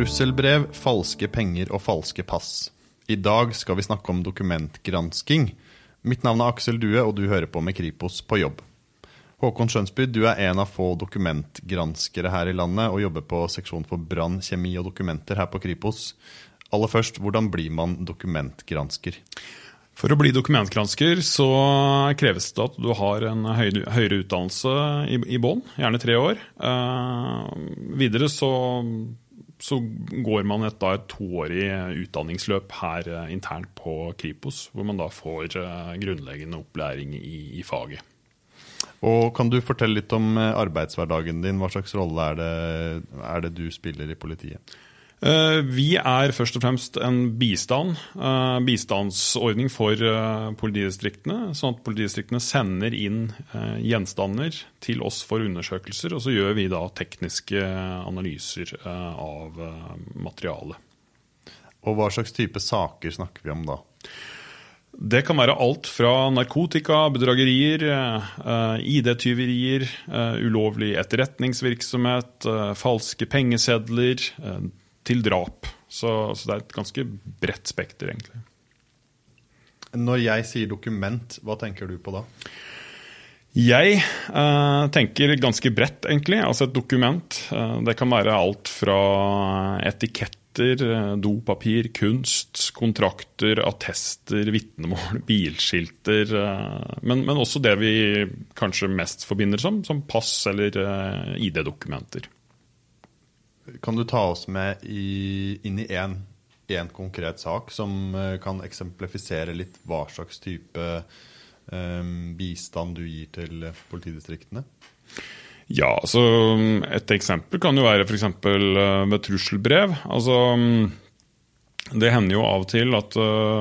Trusselbrev, falske penger og falske pass. I dag skal vi snakke om dokumentgransking. Mitt navn er Aksel Due, og du hører på med Kripos på jobb. Håkon Skjønsby, du er en av få dokumentgranskere her i landet og jobber på seksjon for brann, kjemi og dokumenter her på Kripos. Aller først, hvordan blir man dokumentgransker? For å bli dokumentgransker så kreves det at du har en høyere utdannelse i, i bånn, gjerne tre år. Eh, videre så, så, går man et, da, et toårig utdanningsløp her eh, internt på Kripos, hvor man da får eh, grunnleggende opplæring i, i faget. Og Kan du fortelle litt om eh, arbeidshverdagen din? Hva slags rolle er det, er det du spiller i politiet? Eh, vi er først og fremst en bistand, eh, bistandsordning for politidistriktene. Sånn at politidistriktene sender inn gjenstander til oss for undersøkelser. Og så gjør vi da tekniske analyser av materialet. Og hva slags type saker snakker vi om da? Det kan være alt fra narkotika, bedragerier, eh, ID-tyverier, eh, ulovlig etterretningsvirksomhet, eh, falske pengesedler, til drap. Så, så, det er et ganske bredt spekter, egentlig. Når jeg sier dokument, hva tenker du på da? Jeg eh, tenker ganske bredt, egentlig. Altså et dokument. Eh, det kan være alt fra etiketter, eh, dopapir, kunst, kontrakter, attester, vitnemål, bilskilter. Eh, men, men, også det vi kanskje mest forbinder som, som pass eller eh, ID-dokumenter. Kan du ta oss med i, inn i én konkret sak som kan eksemplifisere litt hva slags type um, bistand du gir til politidistriktene? Ja, altså Et eksempel kan jo være f.eks. ved med trusselbrev. Altså, det hender jo av og til at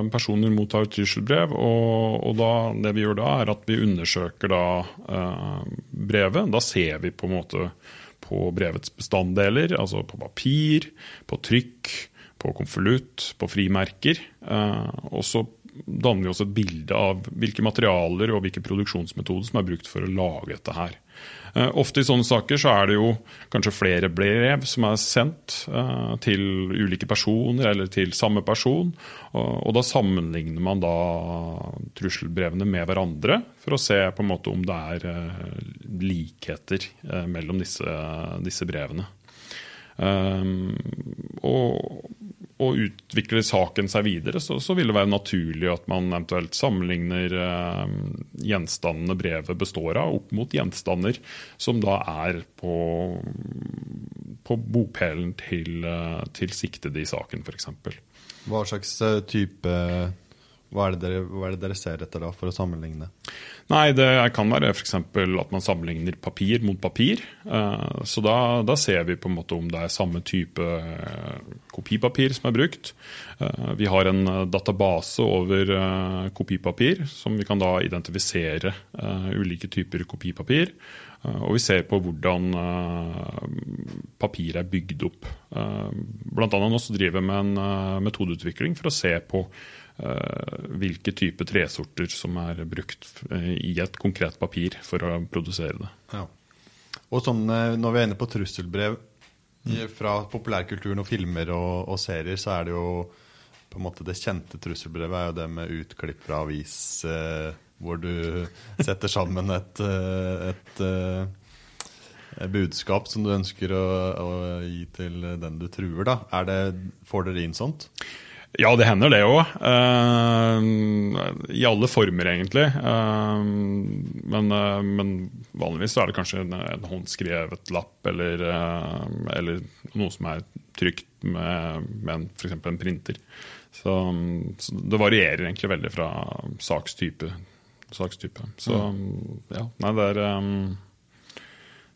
personer mottar trusselbrev, og, og da, det vi gjør da, er at vi undersøker da brevet. Da ser vi på en måte på brevets bestanddeler, altså på papir, på trykk, på konvolutt, på frimerker. Uh, og så danner vi også et bilde av hvilke materialer og hvilke produksjonsmetoder som er brukt for å lage dette her. Eh, ofte i sånne saker så er det jo kanskje flere brev som er sendt uh, til ulike personer eller til samme person. Og, da sammenligner man da trusselbrevene med hverandre for å se på en måte om det er uh, likheter mellom disse, disse brevene. og og utvikler saken seg videre, så, så, vil det være naturlig at man eventuelt sammenligner eh, gjenstandene brevet består av, opp mot gjenstander som da er på, på bopelen til, eh, til siktede i saken, f.eks. Hva slags eh, type hva er, dere, hva er, det dere, ser etter da, for å sammenligne? Nei, Det kan være f.eks. at man sammenligner papir mot papir. Eh, så da, da, ser vi på en måte om det er samme type kopipapir som er brukt. Eh, vi har en database over kopipapir, som vi kan da identifisere ulike typer kopipapir. Og vi ser på hvordan papir er bygd opp. Blant annet også driver med en metodeutvikling for å se på Eh, hvilke type tresorter som er brukt eh, i et konkret papir for å produsere det. Ja. Og sånn, eh, Når vi er inne på trusselbrev. Fra populærkulturen og filmer og, og, serier, så er det jo på en måte det kjente trusselbrevet er jo det med utklipp fra avis eh, hvor du setter sammen et, et, et budskap som du ønsker å, å, gi til den du truer. da. Det, får dere inn sånt? Ja, det hender det òg. Eh, I alle former, egentlig. Uh, men, uh, men, vanligvis er det kanskje en, en håndskrevet lapp eller, eller, noe som er trygt med, med f.eks. en printer. Så, så, det varierer egentlig veldig fra sakstype. sakstype. Så mm. ja, nei, det er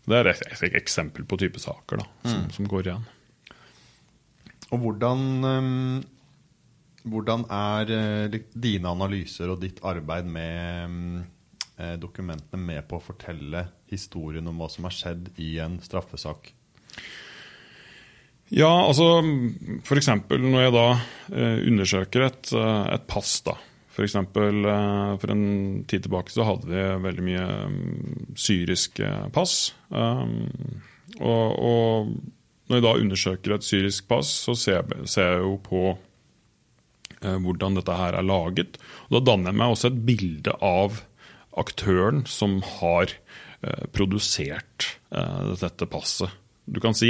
det er et, et, eksempel på type saker da, som, mm. som går igjen. Og hvordan hvordan er eh, dine analyser og ditt arbeid med mm, eh, dokumentene med på å fortelle historien om hva som har skjedd i en straffesak? Ja, altså f.eks. når jeg da eh, undersøker et, et pass, da. For, for en tid tilbake så hadde vi veldig mye mm, syriske pass. og, og når jeg da undersøker et syrisk pass, så ser ser jeg jo på hvordan dette her er laget. Og da danner jeg meg også et bilde av aktøren som har eh, produsert eh, dette passet. Du kan si,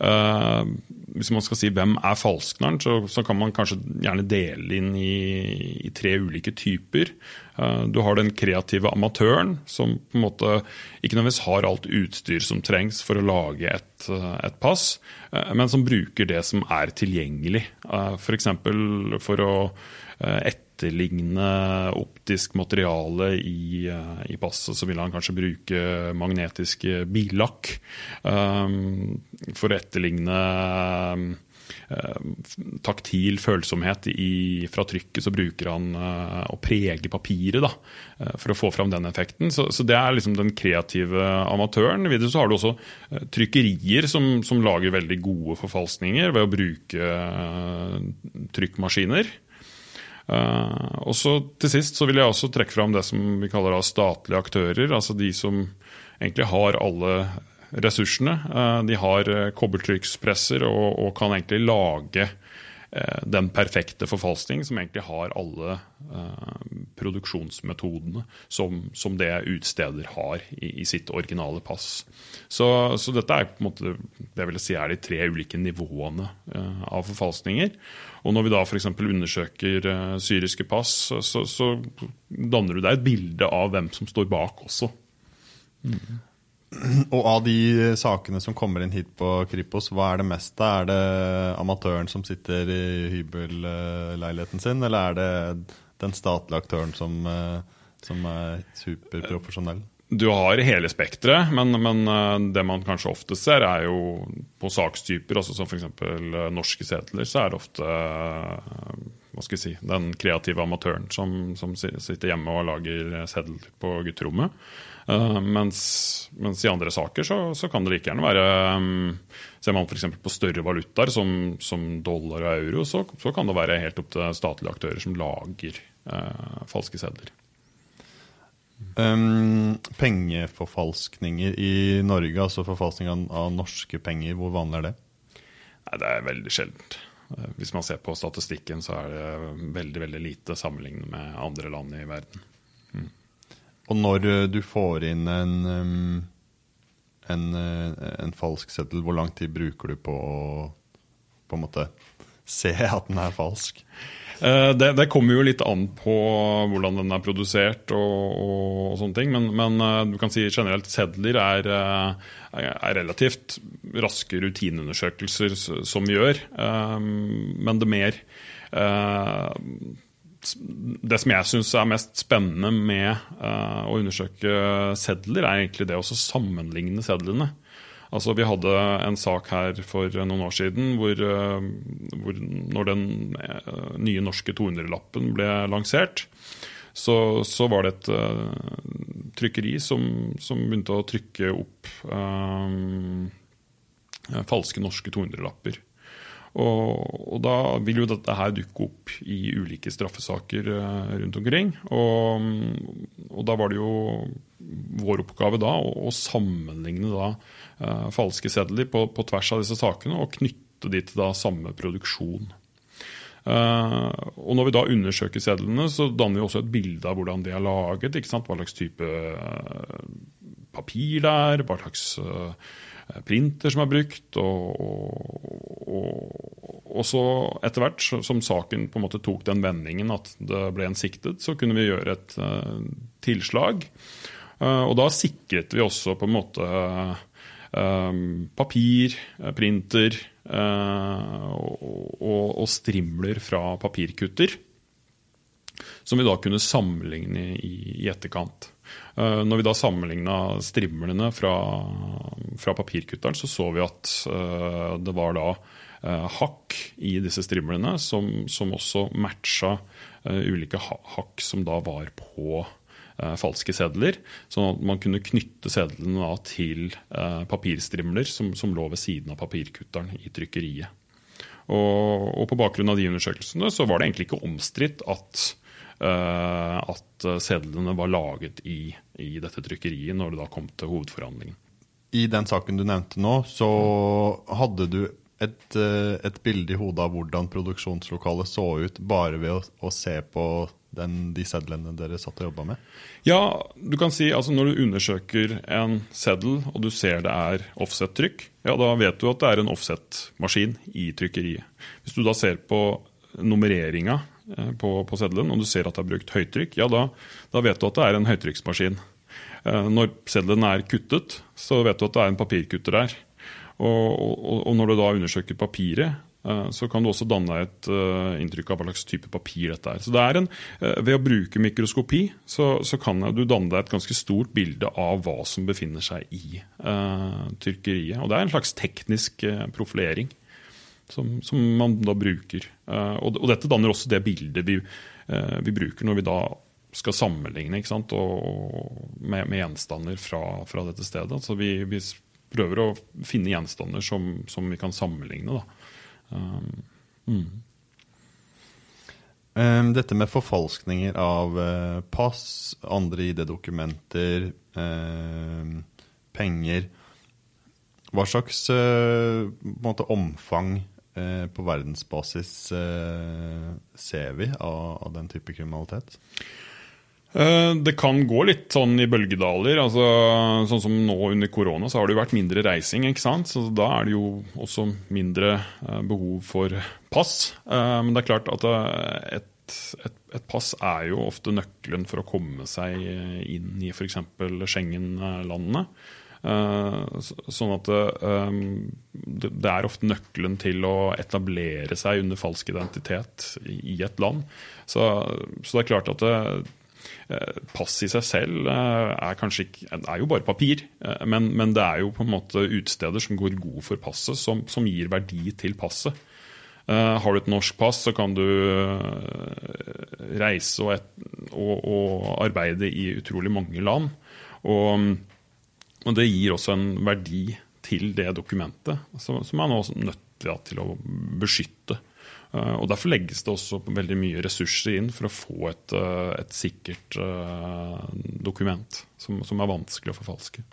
Hvis man skal si hvem er falskneren, så, kan man kanskje gjerne dele inn i tre ulike typer. Uh, du har den kreative amatøren, som på en måte ikke nødvendigvis har alt utstyr som trengs for å lage et, uh, et pass, men som bruker det som er tilgjengelig. F.eks. For, for å etterligne optisk materiale i, eh, i, passet, så vil han kanskje bruke magnetisk billakk for å etterligne taktil følsomhet i, fra trykket, så bruker han uh, å prege papiret da, uh, for å få fram den effekten. Så, så, det er liksom den kreative amatøren. Videre så har du også trykkerier som, som, lager veldig gode forfalskninger ved å bruke trykkmaskiner. Og så Til sist så vil jeg også trekke fram det som vi kaller statlige aktører. Altså de som egentlig har alle ressursene. Uh, de har uh, kobbertrykkspresser og, og, kan egentlig lage den perfekte forfalskning, som egentlig har alle produksjonsmetodene som, som, det utsteder har i, i sitt originale pass. Så, så, dette er på en måte det vil si er de tre ulike nivåene av forfalskninger. Og når vi da f.eks. undersøker syriske pass, så, så, danner du deg et bilde av hvem som står bak også. Mm. Og av de sakene som kommer inn hit på Kripos, hva er det meste? Er det amatøren som sitter i hybelleiligheten sin, eller er det den statlige aktøren som, eh, som er superprofesjonell? Du har hele spekteret, men, men, eh, det man kanskje ofte ser, er jo på sakstyper, altså som f.eks. Eh, norske sedler, så er det ofte eh, hva skal jeg si, den kreative amatøren som, som sitter hjemme og lager sedler på gutterommet. Uh, mens, mens, i andre saker så, så, kan det like gjerne være um, Ser man f.eks. på større valutaer som, som, dollar og euro, så, så, kan det være helt opp til statlige aktører som lager uh, falske sedler. Um, pengeforfalskninger i Norge, altså forfalskning av, av, norske penger, hvor vanlig er det? Nei, Det er veldig sjeldent. Eh, hvis man ser på statistikken, så er det veldig veldig lite sammenlignet med andre land i verden. Mm. Og når eh, du får inn en, en, eh, en falsk seddel, hvor lang tid bruker du på å på en måte se at den er falsk? Eh, det, det, kommer jo litt an på hvordan den er produsert og, og, og sånne ting. Men, men, du kan si generelt sedler er, er relativt raske rutineundersøkelser som vi gjør. Men det mer det som jeg syns er mest spennende med å undersøke sedler, er egentlig det å sammenligne sedlene. Altså, Vi hadde en sak her for noen år siden hvor, uh, hvor når den uh, nye norske 200-lappen ble lansert, så, så, var det et uh, trykkeri som, som, begynte å trykke opp falske norske 200-lapper. Og, og, da vil jo dette her dukke opp i ulike straffesaker uh, rundt omkring. Og, og, da var det jo vår oppgave da å, å sammenligne da uh, falske sedler på, på, tvers av disse sakene og knytte de til da samme produksjon. Uh, og Når vi da undersøker sedlene, så danner vi også et bilde av hvordan de er laget. Hva slags type uh, papir det er, hva slags printer som er brukt. Og, og, og så etter hvert som saken på en måte tok den vendingen at det ble en siktet, så kunne vi gjøre et tilslag. og da sikret vi også på en måte uh, papir, eh, printer eh, og, og, strimler fra papirkutter. Som vi da kunne sammenligne i, i etterkant. Uh, når vi da sammenligna strimlene fra, fra, papirkutteren, så så vi at uh, det var da uh, hakk i disse strimlene som, som også matcha ulike hakk som da var på eh, falske sedler. Sånn at man kunne knytte sedlene til eh, papirstrimler som, som, lå ved siden av papirkutteren i trykkeriet. Og, og, på bakgrunn av de undersøkelsene så var det egentlig ikke omstridt at at sedlene var laget i, i, dette trykkeriet når det da kom til hovedforhandlingen. i den saken du nevnte nå, så hadde du et, eh, et bilde i hodet av hvordan produksjonslokalet så ut, bare ved å, å se på den, de sedlene dere satt og jobba med? Ja, du kan si altså når du undersøker en seddel og du ser det er offset-trykk, ja, da vet du at det er en offset-maskin i trykkeriet. Hvis du da ser på nummereringa eh, på, på seddelen og du ser at det er brukt høytrykk, ja, da, da vet du at det er en høytrykksmaskin. Eh, når seddelen er kuttet, så vet du at det er en papirkutter der. Og, og, og når du da undersøker papiret, eh, så kan du også danne et uh, inntrykk av hva slags type papir dette er. Så det er en, Ved å bruke mikroskopi så, så, kan du danne deg et ganske stort bilde av hva som befinner seg i uh, tyrkeriet. Og det er en slags teknisk profilering som, som, man da bruker. Og, og, dette danner også det bildet vi, vi bruker når vi da skal sammenligne sant, og, med, med, gjenstander fra, fra, dette stedet. Så vi, vi, prøver å finne gjenstander som, som vi kan sammenligne. Um, mm. um, dette med forfalskninger av pass, andre ID-dokumenter, uh, penger Hva slags måte, omfang eh, på verdensbasis ser vi av, av den type kriminalitet? Eh, det kan gå litt sånn i bølgedaler. altså Sånn som nå under korona, så har det jo vært mindre reising. ikke sant? Så da er det jo også mindre eh, behov for pass. Eh, men det er klart at et, et, et pass er jo ofte nøkkelen for å komme seg inn i f.eks. Schengen-landene. Sånn at det er ofte nøkkelen til å etablere seg under falsk identitet i et land. Så, så det er klart at det, Eh, pass i seg selv eh, er kanskje er jo bare papir, eh, men, men, det er jo på en måte utsteder som går god for passet, som, som gir verdi til passet. Har du et norsk pass, så kan du reise og, et, og, og, arbeide i utrolig mange land. Og, og, det gir også en verdi til det dokumentet, som, som man er nødt til å beskytte. Eh, og Derfor legges det også veldig mye ressurser inn for å få et, eh, et sikkert uh, dokument som, som, er vanskelig å forfalske.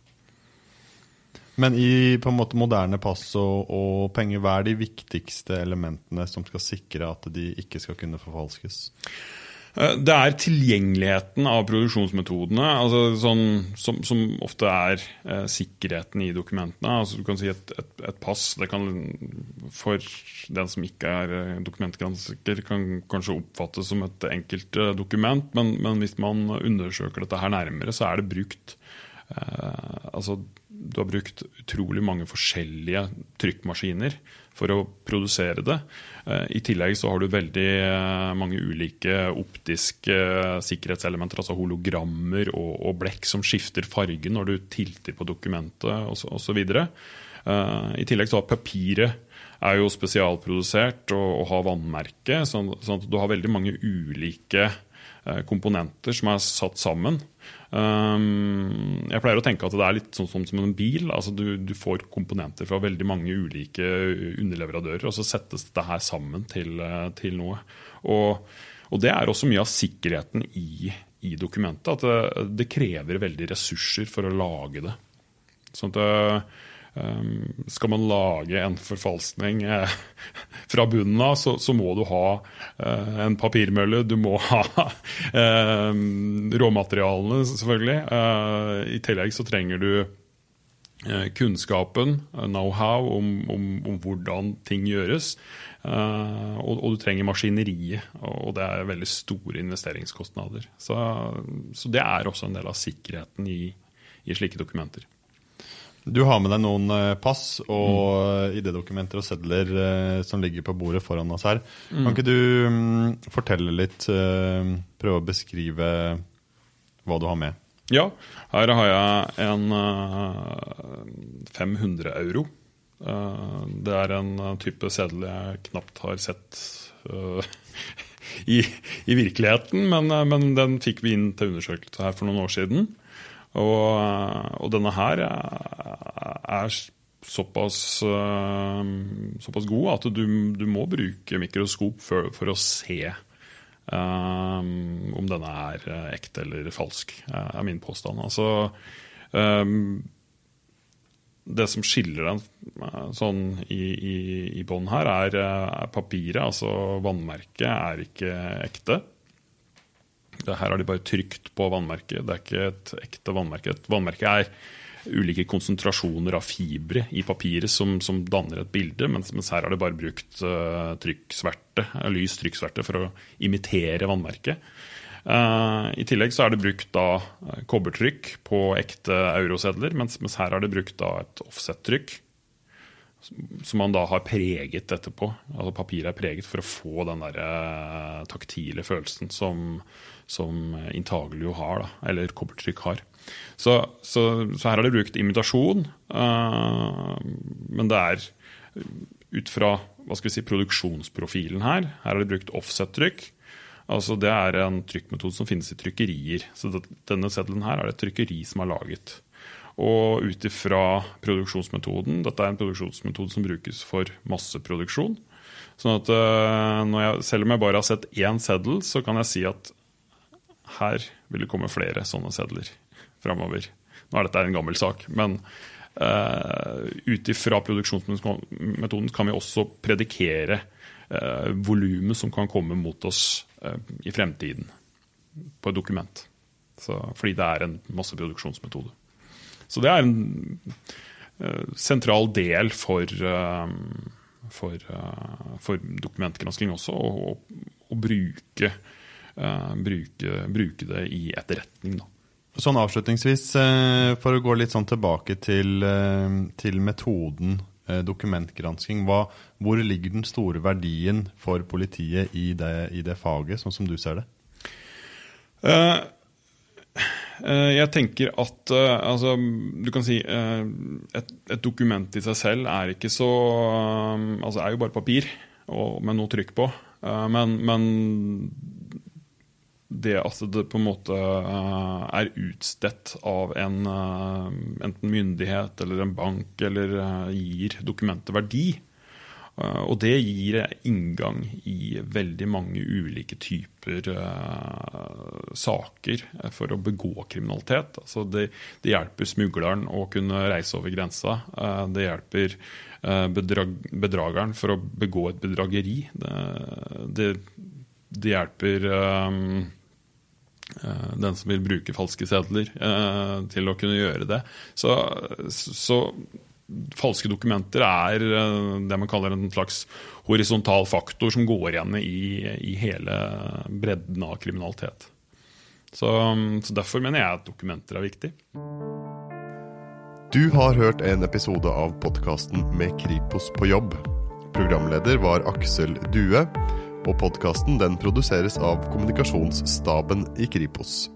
Men i på en måte moderne pass og, og, penger, hva er de viktigste elementene som skal sikre at de ikke skal kunne forfalskes? Eh, det er tilgjengeligheten av produksjonsmetodene, altså sånn, som, som, ofte er eh, sikkerheten i dokumentene. Altså du kan si et, et, et, pass kan for den som ikke er eh, dokumentgransker, kan kanskje oppfattes som et enkelt eh, dokument, men, men, hvis man undersøker dette her nærmere, så er det brukt eh, altså du har brukt utrolig mange forskjellige trykkmaskiner for å produsere det. Eh, I tillegg så har du veldig eh, mange ulike optiske eh, sikkerhetselementer, altså hologrammer og, og blekk som skifter farge når du tilter på dokumentet osv. I tillegg så har papiret er jo spesialprodusert og, og har vannmerke, sånn, sånn at du har veldig mange ulike komponenter som er satt sammen. Um, jeg pleier å tenke at det er litt sånn som, som en bil. altså du, du, får komponenter fra veldig mange ulike underleverandører, og så settes det her sammen til, eh, til noe. Og, og, det er også mye av sikkerheten i, i dokumentet. At det, det, krever veldig ressurser for å lage det. Sånn at eh, Um, skal man lage en forfalskning eh, fra bunnen av, så, så, må du ha eh, en papirmølle. Du må ha eh, råmaterialene, selvfølgelig. Eh, I tillegg så trenger du eh, kunnskapen, eh, know-how, om, om, om, hvordan ting gjøres. Og, og, du trenger maskineriet, og det er veldig store investeringskostnader. Så, så det er også en del av sikkerheten i, i slike dokumenter. Du har med deg noen eh, pass og mm. ID-dokumenter og sedler eh, som ligger på bordet foran oss her. Mm. Kan ikke du um, fortelle litt, prøve å beskrive hva du har med? Ja, her har jeg en uh, 500 euro. Det er en type seddel jeg knapt har sett i, i, virkeligheten, men, men, den fikk vi inn til undersøkelse her for noen år siden. Og, og denne her er såpass, uh, såpass god at du, du, må bruke mikroskop for, for å se um, om denne er ekte eller falsk, er min påstand. Altså, um, det som skiller den eh, sånn i, i, i bånn her, er, er, papiret. Altså vannmerket er ikke ekte. Det her har de bare trykt på vannmerket. Det er ikke et ekte vannmerke. Et vannmerke er ulike konsentrasjoner av fibre i papiret som, som danner et bilde, mens, mens, her har de bare brukt uh, trykksverte, lys trykksverte for å imitere vannmerket. Uh, I tillegg så er det brukt da uh, kobbertrykk på ekte eurosedler, mens, mens her har det brukt da et offset-trykk. Som man da har preget etterpå. Altså Papiret er preget for å få den der uh, taktile følelsen som, som Intaglio har, da, eller kobbertrykk har. Så, så, så, her har de brukt imitasjon, men det er ut fra hva skal vi si, produksjonsprofilen her. Her har de brukt offset-trykk. Altså Det er en trykkmetode som finnes i trykkerier. Så denne seddelen her er det et trykkeri som har laget. Og ut ifra produksjonsmetoden Dette er en produksjonsmetode som brukes for masseproduksjon. Sånn at uh, jeg, Selv om jeg bare har sett én seddel, så kan jeg si at her vil det komme flere sånne sedler framover. Nå er dette en gammel sak, men uh, ut ifra produksjonsmetoden kan vi også predikere uh, volumet som kan komme mot oss uh, i fremtiden på et dokument. Så, fordi det er en masseproduksjonsmetode. Så det er en uh, sentral del for, for, for dokumentgransking også, å, å bruke, bruke, bruke, det i etterretning. da. Sånn avslutningsvis, for å gå litt sånn tilbake til, til metoden Eh, dokumentgransking. Hva, hvor ligger den store verdien for politiet i det, i det faget, sånn som du ser det? Uh, jeg tenker at uh, altså, Du kan si et, et, dokument i seg selv er ikke så Altså er jo bare papir og, med noe trykk på. men, men det at det på en måte eh, er utstedt av en eh, enten myndighet eller en bank eller eh, gir dokumentet verdi. Og det gir inngang i veldig mange ulike typer saker for å begå kriminalitet. Altså det, det, hjelper smugleren å kunne reise over grensa. det hjelper bedrag, bedrageren for å begå et bedrageri. Det, det, det hjelper um, den som vil bruke falske sedler, eh, til å kunne gjøre det. Så, så falske dokumenter er eh, det man kaller en slags horisontal faktor som går igjen i, i hele bredden av kriminalitet. Så, så, Derfor mener jeg at dokumenter er viktig. Du har hørt en episode av podkasten Med Kripos på jobb. Programleder var Aksel Due og podkasten produseres av kommunikasjonsstaben i Kripos.